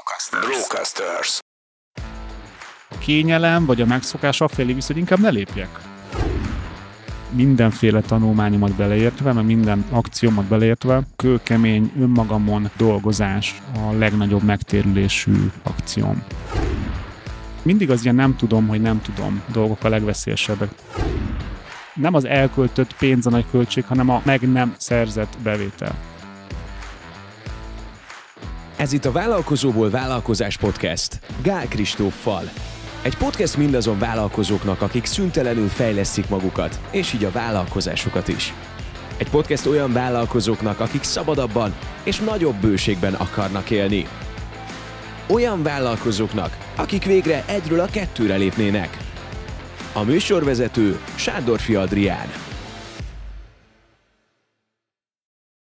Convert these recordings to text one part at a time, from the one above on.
Brocasters. Brocasters. A kényelem vagy a megszokás afelé visz, hogy inkább ne lépjek. Mindenféle tanulmányomat beleértve, mert minden akciómat beleértve, kőkemény önmagamon dolgozás a legnagyobb megtérülésű akcióm. Mindig az ilyen nem tudom, hogy nem tudom dolgok a legveszélyesebbek. Nem az elköltött pénz a nagy költség, hanem a meg nem szerzett bevétel. Ez itt a Vállalkozóból Vállalkozás Podcast Gál Kristóffal. Egy podcast mindazon vállalkozóknak, akik szüntelenül fejlesztik magukat, és így a vállalkozásukat is. Egy podcast olyan vállalkozóknak, akik szabadabban és nagyobb bőségben akarnak élni. Olyan vállalkozóknak, akik végre egyről a kettőre lépnének. A műsorvezető Sándorfi Adrián.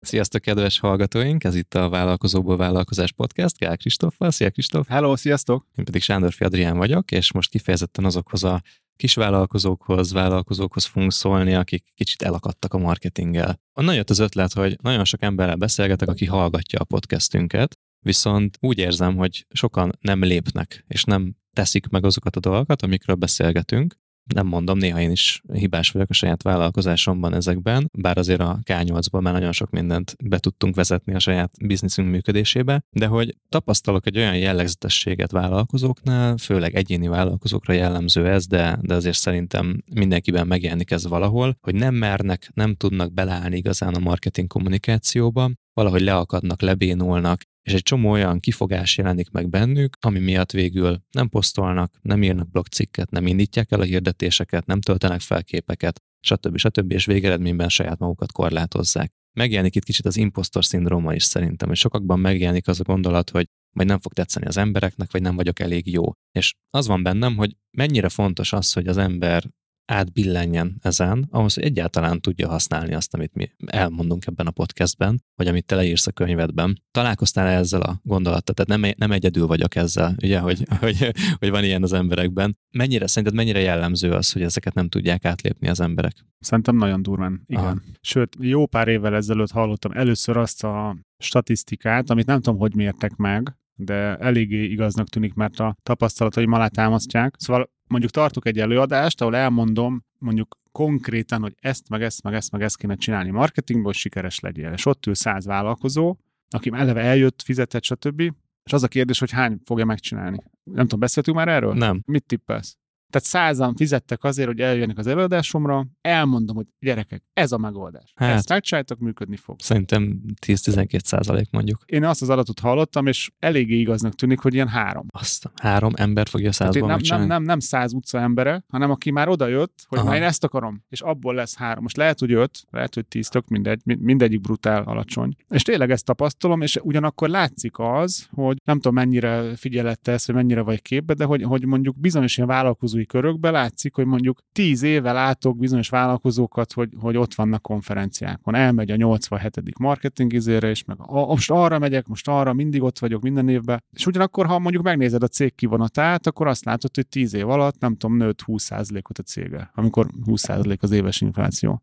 Sziasztok, kedves hallgatóink! Ez itt a Vállalkozóból Vállalkozás Podcast. Gál Kristóffal. Szia, Kristóf! Hello, sziasztok! Én pedig Sándor Adrián vagyok, és most kifejezetten azokhoz a kis vállalkozókhoz, vállalkozókhoz fogunk szólni, akik kicsit elakadtak a marketinggel. Onnan jött az ötlet, hogy nagyon sok emberrel beszélgetek, aki hallgatja a podcastünket, viszont úgy érzem, hogy sokan nem lépnek, és nem teszik meg azokat a dolgokat, amikről beszélgetünk, nem mondom, néha én is hibás vagyok a saját vállalkozásomban ezekben, bár azért a K8-ból már nagyon sok mindent be tudtunk vezetni a saját bizniszünk működésébe, de hogy tapasztalok egy olyan jellegzetességet vállalkozóknál, főleg egyéni vállalkozókra jellemző ez, de, de azért szerintem mindenkiben megjelenik ez valahol, hogy nem mernek, nem tudnak beleállni igazán a marketing kommunikációba, valahogy leakadnak, lebénulnak, és egy csomó olyan kifogás jelenik meg bennük, ami miatt végül nem posztolnak, nem írnak blogcikket, nem indítják el a hirdetéseket, nem töltenek fel képeket, stb. stb. és végeredményben saját magukat korlátozzák. Megjelenik itt kicsit az impostor szindróma is szerintem, hogy sokakban megjelenik az a gondolat, hogy majd nem fog tetszeni az embereknek, vagy nem vagyok elég jó. És az van bennem, hogy mennyire fontos az, hogy az ember átbillenjen ezen, ahhoz, hogy egyáltalán tudja használni azt, amit mi elmondunk ebben a podcastben, vagy amit te leírsz a könyvedben. Találkoztál -e ezzel a gondolattal? Tehát nem, nem egyedül vagyok ezzel, ugye, hogy, hogy, hogy van ilyen az emberekben. Mennyire, szerinted mennyire jellemző az, hogy ezeket nem tudják átlépni az emberek? Szerintem nagyon durván, igen. Aha. Sőt, jó pár évvel ezelőtt hallottam először azt a statisztikát, amit nem tudom, hogy mértek meg, de eléggé igaznak tűnik, mert a tapasztalataim alá támasztják. Szóval mondjuk tartok egy előadást, ahol elmondom mondjuk konkrétan, hogy ezt, meg ezt, meg ezt, meg ezt kéne csinálni marketingból, hogy sikeres legyél. És ott ül száz vállalkozó, aki eleve eljött, fizetett, stb. És az a kérdés, hogy hány fogja megcsinálni. Nem tudom, beszéltünk már erről? Nem. Mit tippelsz? Tehát százan fizettek azért, hogy eljönnek az előadásomra, elmondom, hogy gyerekek, ez a megoldás. Hát, Ezt megcsináljátok, működni fog. Szerintem 10-12 százalék mondjuk. Én azt az adatot hallottam, és eléggé igaznak tűnik, hogy ilyen három. Azt három ember fogja százban nem, nem, nem, nem száz utca embere, hanem aki már odajött, hogy már én ezt akarom, és abból lesz három. Most lehet, hogy öt, lehet, hogy tíz, tök mindegy, mindegyik brutál alacsony. És tényleg ezt tapasztalom, és ugyanakkor látszik az, hogy nem tudom mennyire figyelette ezt, hogy mennyire vagy képbe, de hogy, hogy mondjuk bizonyos ilyen vállalkozói vállalkozói körökbe látszik, hogy mondjuk tíz éve látok bizonyos vállalkozókat, hogy, hogy ott vannak konferenciákon. Elmegy a 87. marketing izére, és meg a, most arra megyek, most arra, mindig ott vagyok minden évben. És ugyanakkor, ha mondjuk megnézed a cég kivonatát, akkor azt látod, hogy tíz év alatt, nem tudom, nőtt 20%-ot a cége, amikor 20% az éves infláció.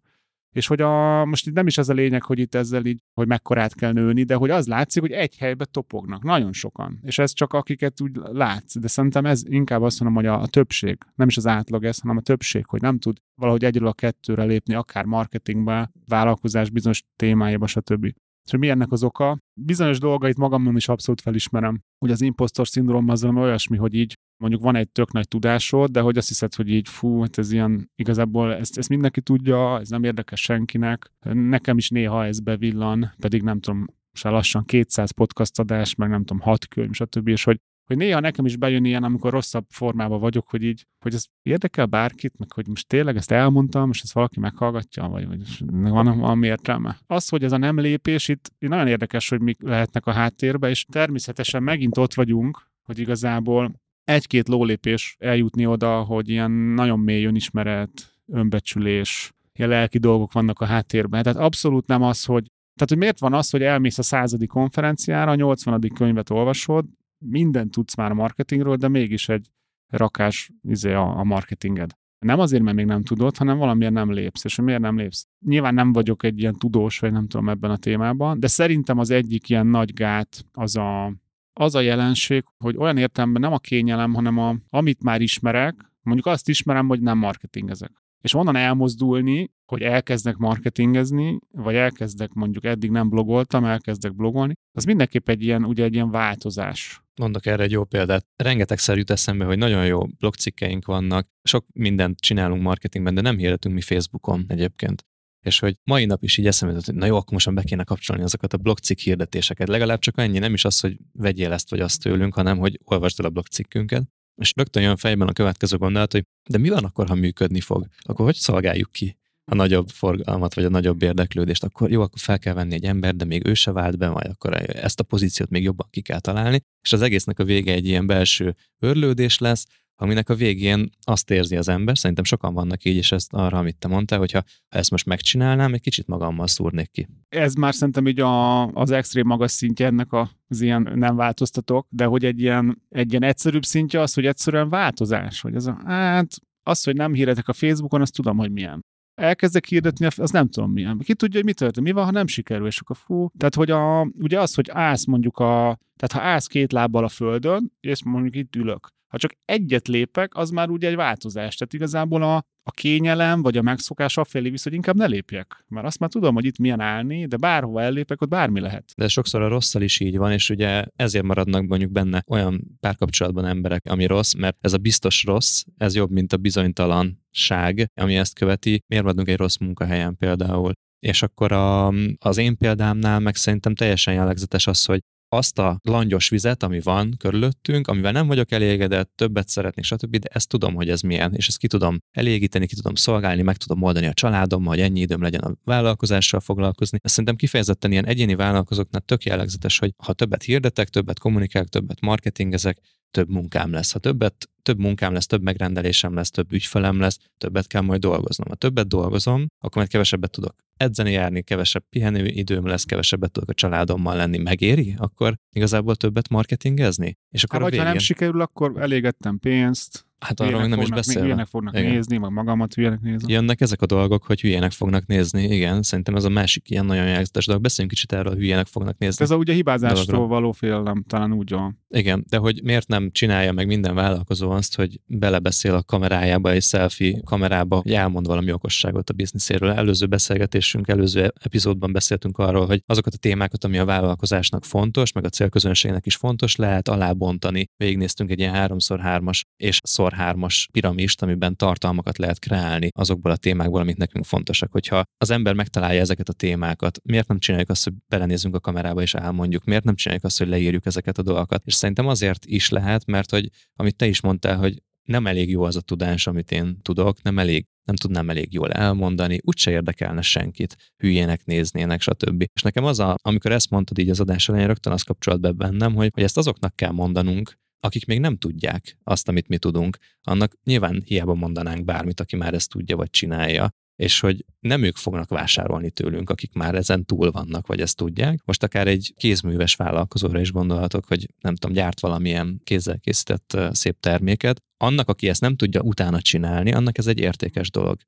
És hogy a, most itt nem is az a lényeg, hogy itt ezzel így, hogy mekkorát kell nőni, de hogy az látszik, hogy egy helybe topognak, nagyon sokan. És ez csak akiket úgy látsz, de szerintem ez inkább azt mondom, hogy a, a többség, nem is az átlag ez, hanem a többség, hogy nem tud valahogy egyről a kettőre lépni, akár marketingbe, vállalkozás bizonyos témájába, stb. És hogy mi ennek az oka? Bizonyos dolgait magamon is abszolút felismerem. Ugye az impostor szindróma az olyasmi, hogy így mondjuk van egy tök nagy tudásod, de hogy azt hiszed, hogy így fú, hát ez ilyen, igazából ezt, ezt mindenki tudja, ez nem érdekes senkinek. Nekem is néha ez bevillan, pedig nem tudom, se lassan 200 podcast adás, meg nem tudom, 6 könyv, stb. És hogy hogy néha nekem is bejön ilyen, amikor rosszabb formában vagyok, hogy így, hogy ez érdekel bárkit, meg hogy most tényleg ezt elmondtam, és ezt valaki meghallgatja, vagy, vagy van valami értelme. Az, hogy ez a nem lépés, itt nagyon érdekes, hogy mik lehetnek a háttérbe, és természetesen megint ott vagyunk, hogy igazából egy-két lólépés eljutni oda, hogy ilyen nagyon mély önismeret, önbecsülés, ilyen lelki dolgok vannak a háttérben. Tehát abszolút nem az, hogy tehát, hogy miért van az, hogy elmész a századik konferenciára, a 80. könyvet olvasod, mindent tudsz már a marketingről, de mégis egy rakás izé, a, a marketinged. Nem azért, mert még nem tudod, hanem valamiért nem lépsz. És miért nem lépsz? Nyilván nem vagyok egy ilyen tudós, vagy nem tudom ebben a témában, de szerintem az egyik ilyen nagy gát az a, az a jelenség, hogy olyan értelemben nem a kényelem, hanem a, amit már ismerek, mondjuk azt ismerem, hogy nem marketingezek. És onnan elmozdulni, hogy elkezdek marketingezni, vagy elkezdek mondjuk eddig nem blogoltam, elkezdek blogolni, az mindenképp egy ilyen, ugye egy ilyen változás. Mondok erre egy jó példát. Rengetegszer jut eszembe, hogy nagyon jó blogcikkeink vannak, sok mindent csinálunk marketingben, de nem hirdetünk mi Facebookon egyébként. És hogy mai nap is így eszembe jutott, hogy na jó, akkor most be kéne kapcsolni azokat a blogcikk hirdetéseket. Legalább csak ennyi, nem is az, hogy vegyél ezt vagy azt tőlünk, hanem hogy olvasd el a blogcikkünket. És rögtön jön fejben a következő gondolat, hogy de mi van akkor, ha működni fog? Akkor hogy szolgáljuk ki? a nagyobb forgalmat, vagy a nagyobb érdeklődést, akkor jó, akkor fel kell venni egy ember, de még ő se vált be, majd akkor ezt a pozíciót még jobban ki kell találni, és az egésznek a vége egy ilyen belső örlődés lesz, aminek a végén azt érzi az ember, szerintem sokan vannak így, és ezt arra, amit te mondtál, hogyha ha ezt most megcsinálnám, egy kicsit magammal szúrnék ki. Ez már szerintem így a, az extrém magas szintje ennek az ilyen nem változtatok, de hogy egy ilyen, egy ilyen egyszerűbb szintje az, hogy egyszerűen változás, hogy ez a, hát az, hogy nem híretek a Facebookon, azt tudom, hogy milyen elkezdek hirdetni, az nem tudom milyen. Ki tudja, hogy mi történik, mi van, ha nem sikerül, és akkor fú. Tehát, hogy a, ugye az, hogy állsz mondjuk a, tehát ha állsz két lábbal a földön, és mondjuk itt ülök, ha csak egyet lépek, az már ugye egy változás. Tehát igazából a, a kényelem vagy a megszokás afelé visz, hogy inkább ne lépjek. Mert azt már tudom, hogy itt milyen állni, de bárhova ellépek, ott bármi lehet. De sokszor a rosszal is így van, és ugye ezért maradnak mondjuk benne olyan párkapcsolatban emberek, ami rossz, mert ez a biztos rossz, ez jobb, mint a bizonytalanság, ami ezt követi. Miért maradunk egy rossz munkahelyen például? És akkor a, az én példámnál meg szerintem teljesen jellegzetes az, hogy azt a langyos vizet, ami van körülöttünk, amivel nem vagyok elégedett, többet szeretnék, stb., de ezt tudom, hogy ez milyen, és ezt ki tudom elégíteni, ki tudom szolgálni, meg tudom oldani a családommal, hogy ennyi időm legyen a vállalkozással foglalkozni. Ezt szerintem kifejezetten ilyen egyéni vállalkozóknál tök jellegzetes, hogy ha többet hirdetek, többet kommunikálok, többet marketingezek, több munkám lesz. Ha többet, több munkám lesz, több megrendelésem lesz, több ügyfelem lesz, többet kell majd dolgoznom. Ha többet dolgozom, akkor majd kevesebbet tudok edzeni járni, kevesebb pihenő időm lesz, kevesebbet tudok a családommal lenni. Megéri? Akkor igazából többet marketingezni? És akkor hát, a végén... ha nem sikerül, akkor elégettem pénzt, Hát arról nem is beszélve. Hülyének fognak igen. nézni, meg magamat hülyének nézni. Jönnek ezek a dolgok, hogy hülyének fognak nézni, igen. Szerintem ez a másik ilyen nagyon jelzetes dolog. Beszéljünk kicsit erről, hogy hülyének fognak nézni. Ez a ugye hibázástól dologra. való félelem, talán úgy van. Igen, de hogy miért nem csinálja meg minden vállalkozó azt, hogy belebeszél a kamerájába, egy selfie kamerába, hogy elmond valami okosságot a bizniszéről. Előző beszélgetésünk, előző epizódban beszéltünk arról, hogy azokat a témákat, ami a vállalkozásnak fontos, meg a célközönségnek is fontos, lehet alábontani. Végignéztünk egy ilyen 3x3-as és szor 3-as piramist, amiben tartalmakat lehet kreálni azokból a témákból, amik nekünk fontosak. Hogyha az ember megtalálja ezeket a témákat, miért nem csináljuk azt, hogy belenézünk a kamerába és elmondjuk, miért nem csináljuk azt, hogy leírjuk ezeket a dolgokat. És szerintem azért is lehet, mert hogy amit te is mondtál, hogy nem elég jó az a tudás, amit én tudok, nem elég nem tudnám elég jól elmondani, úgyse érdekelne senkit, hülyének néznének, stb. És nekem az, a, amikor ezt mondtad így az adás elején, rögtön az kapcsolat be bennem, hogy, hogy ezt azoknak kell mondanunk, akik még nem tudják azt, amit mi tudunk, annak nyilván hiába mondanánk bármit, aki már ezt tudja vagy csinálja, és hogy nem ők fognak vásárolni tőlünk, akik már ezen túl vannak, vagy ezt tudják. Most akár egy kézműves vállalkozóra is gondolhatok, hogy nem tudom, gyárt valamilyen kézzel készített szép terméket. Annak, aki ezt nem tudja utána csinálni, annak ez egy értékes dolog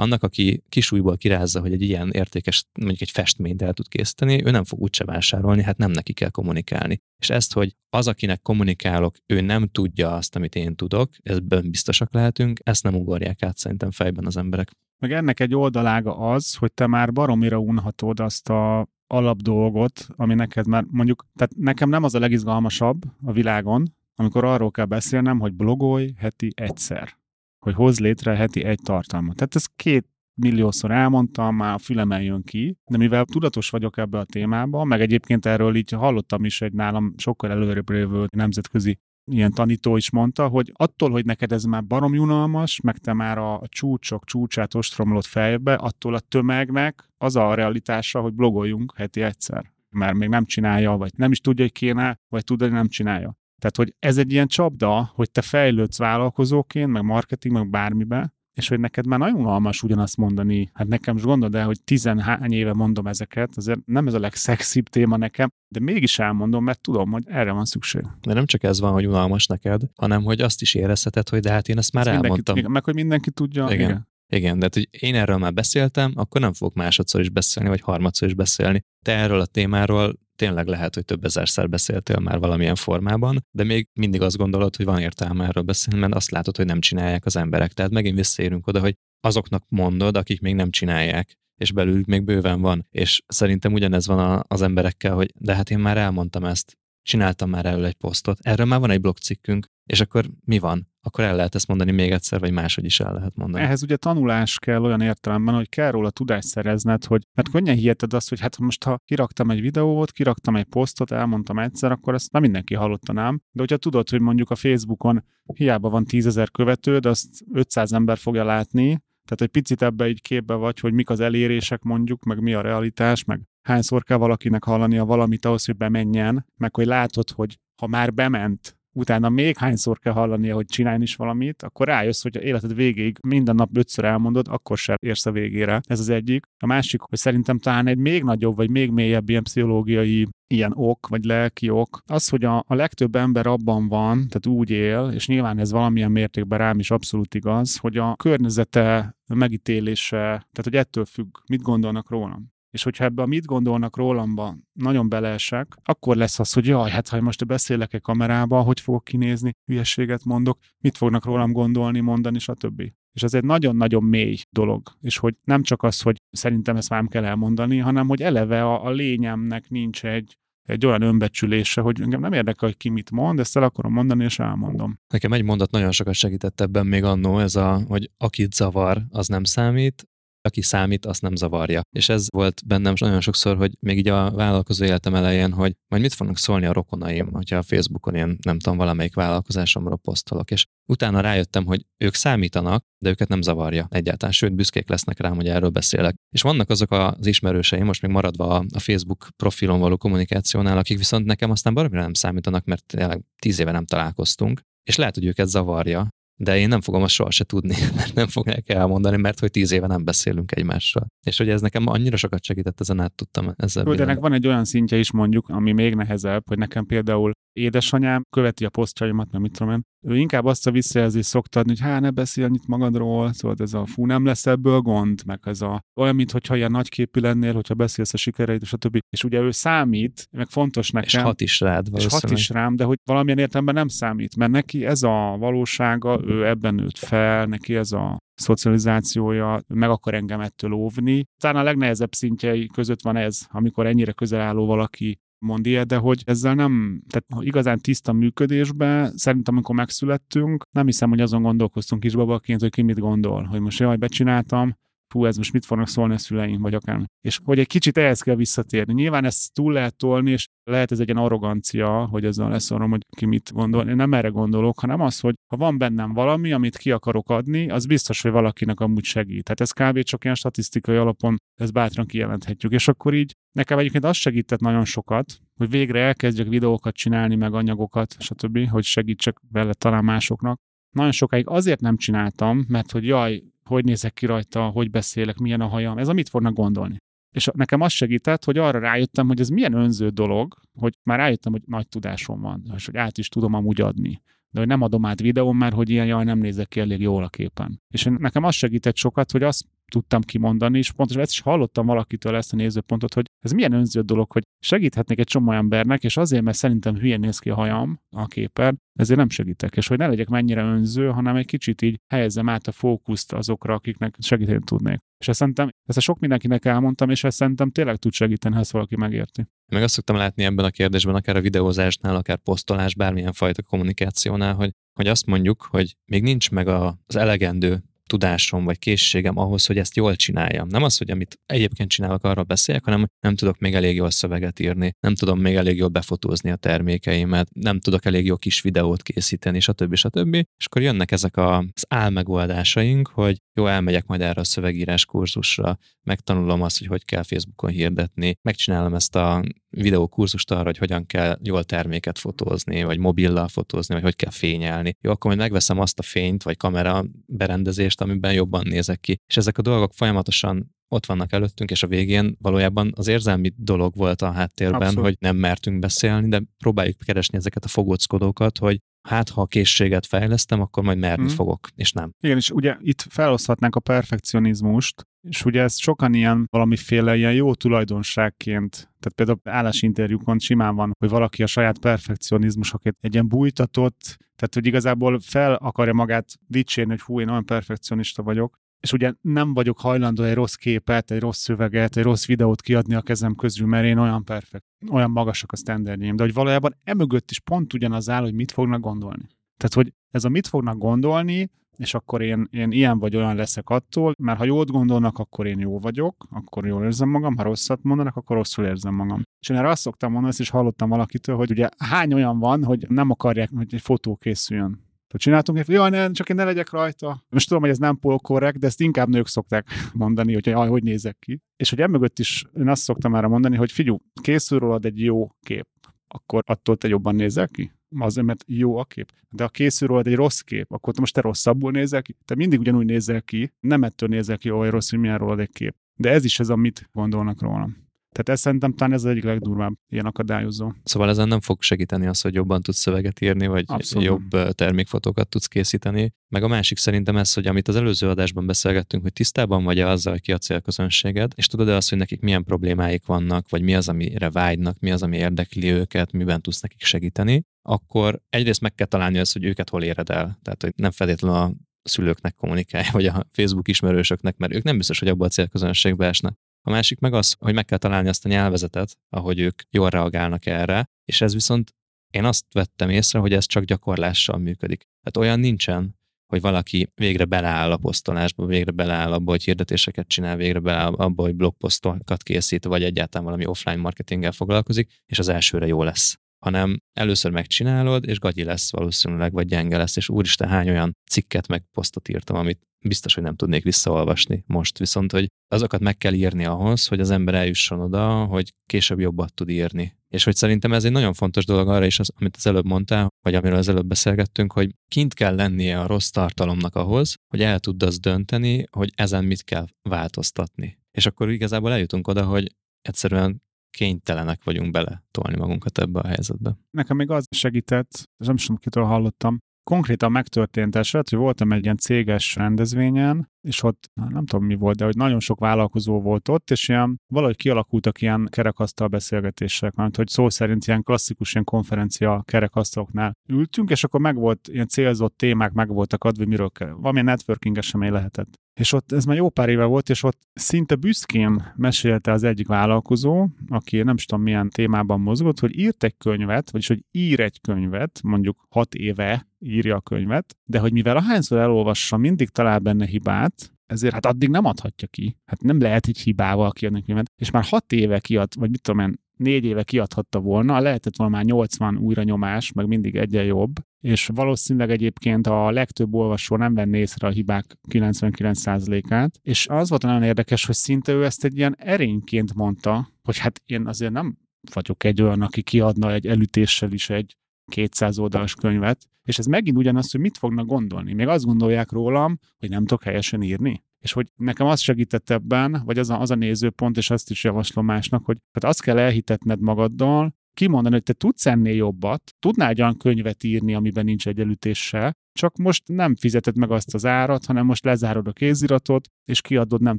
annak, aki kisújból kirázza, hogy egy ilyen értékes, mondjuk egy festményt el tud készíteni, ő nem fog úgyse vásárolni, hát nem neki kell kommunikálni. És ezt, hogy az, akinek kommunikálok, ő nem tudja azt, amit én tudok, ebben biztosak lehetünk, ezt nem ugorják át szerintem fejben az emberek. Meg ennek egy oldalága az, hogy te már baromira unhatod azt a alapdolgot, ami neked már mondjuk, tehát nekem nem az a legizgalmasabb a világon, amikor arról kell beszélnem, hogy blogolj heti egyszer hogy hoz létre heti egy tartalmat. Tehát ez két milliószor elmondtam, már a fülemen jön ki, de mivel tudatos vagyok ebbe a témába, meg egyébként erről így hallottam is egy nálam sokkal előrébb lévő nemzetközi ilyen tanító is mondta, hogy attól, hogy neked ez már barom unalmas, meg te már a csúcsok csúcsát ostromlott fejbe, attól a tömegnek az a realitása, hogy blogoljunk heti egyszer. Mert még nem csinálja, vagy nem is tudja, hogy kéne, vagy tudja, hogy nem csinálja. Tehát, hogy ez egy ilyen csapda, hogy te fejlődsz vállalkozóként, meg marketing, meg bármibe, és hogy neked már nagyon almas ugyanazt mondani. Hát nekem is gondolod el, hogy tizenhány éve mondom ezeket, azért nem ez a legszexibb téma nekem, de mégis elmondom, mert tudom, hogy erre van szükség. De nem csak ez van, hogy unalmas neked, hanem hogy azt is érezheted, hogy de hát én ezt már ezt elmondtam. Mindenki, meg hogy mindenki tudja. Igen. igen. Igen, de hát, hogy én erről már beszéltem, akkor nem fogok másodszor is beszélni, vagy harmadszor is beszélni. Te erről a témáról tényleg lehet, hogy több ezerszer beszéltél már valamilyen formában, de még mindig azt gondolod, hogy van értelme erről beszélni, mert azt látod, hogy nem csinálják az emberek. Tehát megint visszaérünk oda, hogy azoknak mondod, akik még nem csinálják és belülük még bőven van. És szerintem ugyanez van az emberekkel, hogy de hát én már elmondtam ezt, csináltam már erről egy posztot, erről már van egy blogcikkünk, és akkor mi van? Akkor el lehet ezt mondani még egyszer, vagy máshogy is el lehet mondani. Ehhez ugye tanulás kell olyan értelemben, hogy kell róla tudást szerezned, hogy mert könnyen hiheted azt, hogy hát most ha kiraktam egy videót, kiraktam egy posztot, elmondtam egyszer, akkor ezt nem mindenki hallotta nem. De hogyha tudod, hogy mondjuk a Facebookon hiába van tízezer követőd, azt 500 ember fogja látni, tehát egy picit ebbe egy képbe vagy, hogy mik az elérések mondjuk, meg mi a realitás, meg hányszor kell valakinek hallania valamit ahhoz, hogy bemenjen, meg hogy látod, hogy ha már bement, utána még hányszor kell hallania, hogy csinálni is valamit, akkor rájössz, hogy a életed végéig minden nap ötször elmondod, akkor sem érsz a végére. Ez az egyik. A másik, hogy szerintem talán egy még nagyobb, vagy még mélyebb ilyen pszichológiai ilyen ok, vagy lelki ok, az, hogy a, a legtöbb ember abban van, tehát úgy él, és nyilván ez valamilyen mértékben rám is abszolút igaz, hogy a környezete megítélése, tehát hogy ettől függ, mit gondolnak rólam. És hogyha ebbe a mit gondolnak rólamba nagyon beleesek, akkor lesz az, hogy jaj, hát ha most beszélek egy kamerába, hogy fogok kinézni, hülyeséget mondok, mit fognak rólam gondolni, mondani, stb. És ez egy nagyon-nagyon mély dolog. És hogy nem csak az, hogy szerintem ezt már kell elmondani, hanem hogy eleve a, a lényemnek nincs egy egy olyan önbecsülése, hogy engem nem érdekel, hogy ki mit mond, ezt el akarom mondani, és elmondom. Nekem egy mondat nagyon sokat segített ebben még annó, ez a, hogy akit zavar, az nem számít, aki számít, azt nem zavarja. És ez volt bennem nagyon sokszor, hogy még így a vállalkozó életem elején, hogy majd mit fognak szólni a rokonaim, hogyha a Facebookon én nem tudom, valamelyik vállalkozásomról posztolok. És utána rájöttem, hogy ők számítanak, de őket nem zavarja egyáltalán, sőt, büszkék lesznek rám, hogy erről beszélek. És vannak azok az ismerőseim, most még maradva a Facebook profilon való kommunikációnál, akik viszont nekem aztán baromira nem számítanak, mert tényleg tíz éve nem találkoztunk, és lehet, hogy őket zavarja, de én nem fogom azt soha se tudni, mert nem fogják elmondani, mert hogy tíz éve nem beszélünk egymással. És hogy ez nekem annyira sokat segített, ezen át tudtam ezzel. Jó, de van egy olyan szintje is mondjuk, ami még nehezebb, hogy nekem például édesanyám követi a posztjaimat, nem mit tudom én, ő inkább azt a visszajelzést szokta adni, hogy hát ne beszélj annyit magadról, szóval ez a fú, nem lesz ebből gond, meg ez a olyan, mintha ilyen nagyképű lennél, hogyha beszélsz a sikereid, és a többi. És ugye ő számít, meg fontos nekem. És hat is rád, És hat is rám, de hogy valamilyen értelemben nem számít, mert neki ez a valósága, ő ebben nőtt fel, neki ez a szocializációja, meg akar engem ettől óvni. Talán a legnehezebb szintjei között van ez, amikor ennyire közel álló valaki mond ilyet, de hogy ezzel nem, tehát igazán tiszta működésben, szerintem amikor megszülettünk, nem hiszem, hogy azon gondolkoztunk kisbabaként, hogy ki mit gondol, hogy most jaj, becsináltam, hú, ez most mit fognak szólni a szüleim, vagy akár. És hogy egy kicsit ehhez kell visszatérni. Nyilván ezt túl lehet tolni, és lehet ez egy ilyen arrogancia, hogy ezzel lesz arra, hogy ki mit gondol. Én nem erre gondolok, hanem az, hogy ha van bennem valami, amit ki akarok adni, az biztos, hogy valakinek amúgy segít. Tehát ez kb. csak ilyen statisztikai alapon, ezt bátran kijelenthetjük. És akkor így nekem egyébként az segített nagyon sokat, hogy végre elkezdjek videókat csinálni, meg anyagokat, stb., hogy segítsek vele talán másoknak. Nagyon sokáig azért nem csináltam, mert hogy jaj, hogy nézek ki rajta, hogy beszélek, milyen a hajam, ez a mit fognak gondolni. És nekem az segített, hogy arra rájöttem, hogy ez milyen önző dolog, hogy már rájöttem, hogy nagy tudásom van, és hogy át is tudom amúgy adni. De hogy nem adom át videón, mert hogy ilyen jaj, nem nézek ki elég jól a képen. És nekem az segített sokat, hogy azt tudtam kimondani, és pontosan ezt is hallottam valakitől ezt a nézőpontot, hogy ez milyen önző dolog, hogy segíthetnék egy csomó embernek, és azért, mert szerintem hülyén néz ki a hajam a képen, ezért nem segítek, és hogy ne legyek mennyire önző, hanem egy kicsit így helyezzem át a fókuszt azokra, akiknek segíteni tudnék. És ezt szerintem, ezt a sok mindenkinek elmondtam, és ezt szerintem tényleg tud segíteni, ha ezt valaki megérti. Meg azt szoktam látni ebben a kérdésben, akár a videózásnál, akár posztolás, bármilyen fajta kommunikációnál, hogy, hogy azt mondjuk, hogy még nincs meg az elegendő tudásom vagy készségem ahhoz, hogy ezt jól csináljam. Nem az, hogy amit egyébként csinálok, arról beszéljek, hanem nem tudok még elég jól szöveget írni, nem tudom még elég jól befotózni a termékeimet, nem tudok elég jó kis videót készíteni, stb. stb. És akkor jönnek ezek az álmegoldásaink, hogy jó, elmegyek majd erre a szövegírás kurzusra, megtanulom azt, hogy hogy kell Facebookon hirdetni, megcsinálom ezt a videókurzust arra, hogy hogyan kell jól terméket fotózni, vagy mobillal fotózni, vagy hogy kell fényelni. Jó, akkor majd megveszem azt a fényt, vagy kamera berendezést, amiben jobban nézek ki. És ezek a dolgok folyamatosan ott vannak előttünk, és a végén valójában az érzelmi dolog volt a háttérben, Abszolút. hogy nem mertünk beszélni, de próbáljuk keresni ezeket a fogóckodókat, hogy hát ha a készséget fejlesztem, akkor majd merni Mhm. fogok, és nem. Igen, és ugye itt feloszthatnánk a perfekcionizmust, és ugye ez sokan ilyen valamiféle ilyen jó tulajdonságként, tehát például állásinterjúkon simán van, hogy valaki a saját perfekcionizmusokért egy ilyen bújtatott, tehát hogy igazából fel akarja magát dicsérni, hogy hú, én olyan perfekcionista vagyok, és ugye nem vagyok hajlandó egy rossz képet, egy rossz szöveget, egy rossz videót kiadni a kezem közül, mert én olyan perfekt, olyan magasak a standardjeim. De hogy valójában emögött is pont ugyanaz áll, hogy mit fognak gondolni. Tehát, hogy ez a mit fognak gondolni, és akkor én, én ilyen vagy olyan leszek attól, mert ha jót gondolnak, akkor én jó vagyok, akkor jól érzem magam, ha rosszat mondanak, akkor rosszul érzem magam. És én erre azt szoktam mondani, ezt is hallottam valakitől, hogy ugye hány olyan van, hogy nem akarják, hogy egy fotó készüljön. Tehát csináltunk egy, jaj, ne, csak én ne legyek rajta. Most tudom, hogy ez nem polkorrekt, de ezt inkább nők szokták mondani, hogy jaj, hogy nézek ki. És hogy emögött is én azt szoktam erre mondani, hogy figyú, készül rólad egy jó kép, akkor attól te jobban nézel ki? Azért, mert jó a kép. De ha készül rólad egy rossz kép, akkor te most te rosszabbul nézel ki? Te mindig ugyanúgy nézel ki, nem ettől nézel ki olyan rossz, hogy milyen rólad egy kép. De ez is ez, amit gondolnak rólam. Tehát ez szerintem talán ez az egyik legdurvább ilyen akadályozó. Szóval ezen nem fog segíteni az, hogy jobban tudsz szöveget írni, vagy Abszolút. jobb termékfotókat tudsz készíteni. Meg a másik szerintem ez, hogy amit az előző adásban beszélgettünk, hogy tisztában vagy-e azzal, ki a célközönséged, és tudod-e azt, hogy nekik milyen problémáik vannak, vagy mi az, amire vágynak, mi az, ami érdekli őket, miben tudsz nekik segíteni, akkor egyrészt meg kell találni azt, hogy őket hol éred el. Tehát, hogy nem feltétlenül a szülőknek kommunikálj, vagy a Facebook ismerősöknek, mert ők nem biztos, hogy abba a célközönségbe esnek. A másik meg az, hogy meg kell találni azt a nyelvezetet, ahogy ők jól reagálnak erre, és ez viszont én azt vettem észre, hogy ez csak gyakorlással működik. Tehát olyan nincsen, hogy valaki végre beleáll a posztolásba, végre beleáll abba, hogy hirdetéseket csinál, végre beleáll abba, hogy blogposztokat készít, vagy egyáltalán valami offline marketinggel foglalkozik, és az elsőre jó lesz hanem először megcsinálod, és gagyi lesz valószínűleg, vagy gyenge lesz, és úristen, hány olyan cikket meg posztot írtam, amit biztos, hogy nem tudnék visszaolvasni most, viszont, hogy azokat meg kell írni ahhoz, hogy az ember eljusson oda, hogy később jobbat tud írni. És hogy szerintem ez egy nagyon fontos dolog arra is, az, amit az előbb mondtál, vagy amiről az előbb beszélgettünk, hogy kint kell lennie a rossz tartalomnak ahhoz, hogy el tudd azt dönteni, hogy ezen mit kell változtatni. És akkor igazából eljutunk oda, hogy egyszerűen kénytelenek vagyunk bele tolni magunkat ebbe a helyzetbe. Nekem még az segített, és nem is tudom, kitől hallottam, konkrétan megtörtént eset, hogy voltam egy ilyen céges rendezvényen, és ott nem tudom mi volt, de hogy nagyon sok vállalkozó volt ott, és ilyen valahogy kialakultak ilyen kerekasztal beszélgetések, mert hogy szó szerint ilyen klasszikus ilyen konferencia kerekasztaloknál ültünk, és akkor meg volt ilyen célzott témák, meg voltak adva, miről kell. Valami networking esemény lehetett. És ott ez már jó pár éve volt, és ott szinte büszkén mesélte az egyik vállalkozó, aki nem is tudom milyen témában mozgott, hogy írt egy könyvet, vagyis hogy ír egy könyvet, mondjuk hat éve írja a könyvet, de hogy mivel ahányszor elolvassa, mindig talál benne hibát, ezért hát addig nem adhatja ki. Hát nem lehet egy hibával kiadni könyvet. És már hat éve kiad, vagy mit tudom én, négy éve kiadhatta volna, lehetett volna már 80 újra nyomás, meg mindig egyen jobb, és valószínűleg egyébként a legtöbb olvasó nem venné észre a hibák 99%-át, és az volt nagyon érdekes, hogy szinte ő ezt egy ilyen erényként mondta, hogy hát én azért nem vagyok egy olyan, aki kiadna egy elütéssel is egy 200 oldalas könyvet, és ez megint ugyanaz, hogy mit fognak gondolni. Még azt gondolják rólam, hogy nem tudok helyesen írni. És hogy nekem az segített ebben, vagy az a, az a nézőpont, és azt is javaslom másnak, hogy hát azt kell elhitetned magaddal, kimondani, hogy te tudsz ennél jobbat, tudnál egy olyan könyvet írni, amiben nincs egy elütéssel, csak most nem fizeted meg azt az árat, hanem most lezárod a kéziratot, és kiadod nem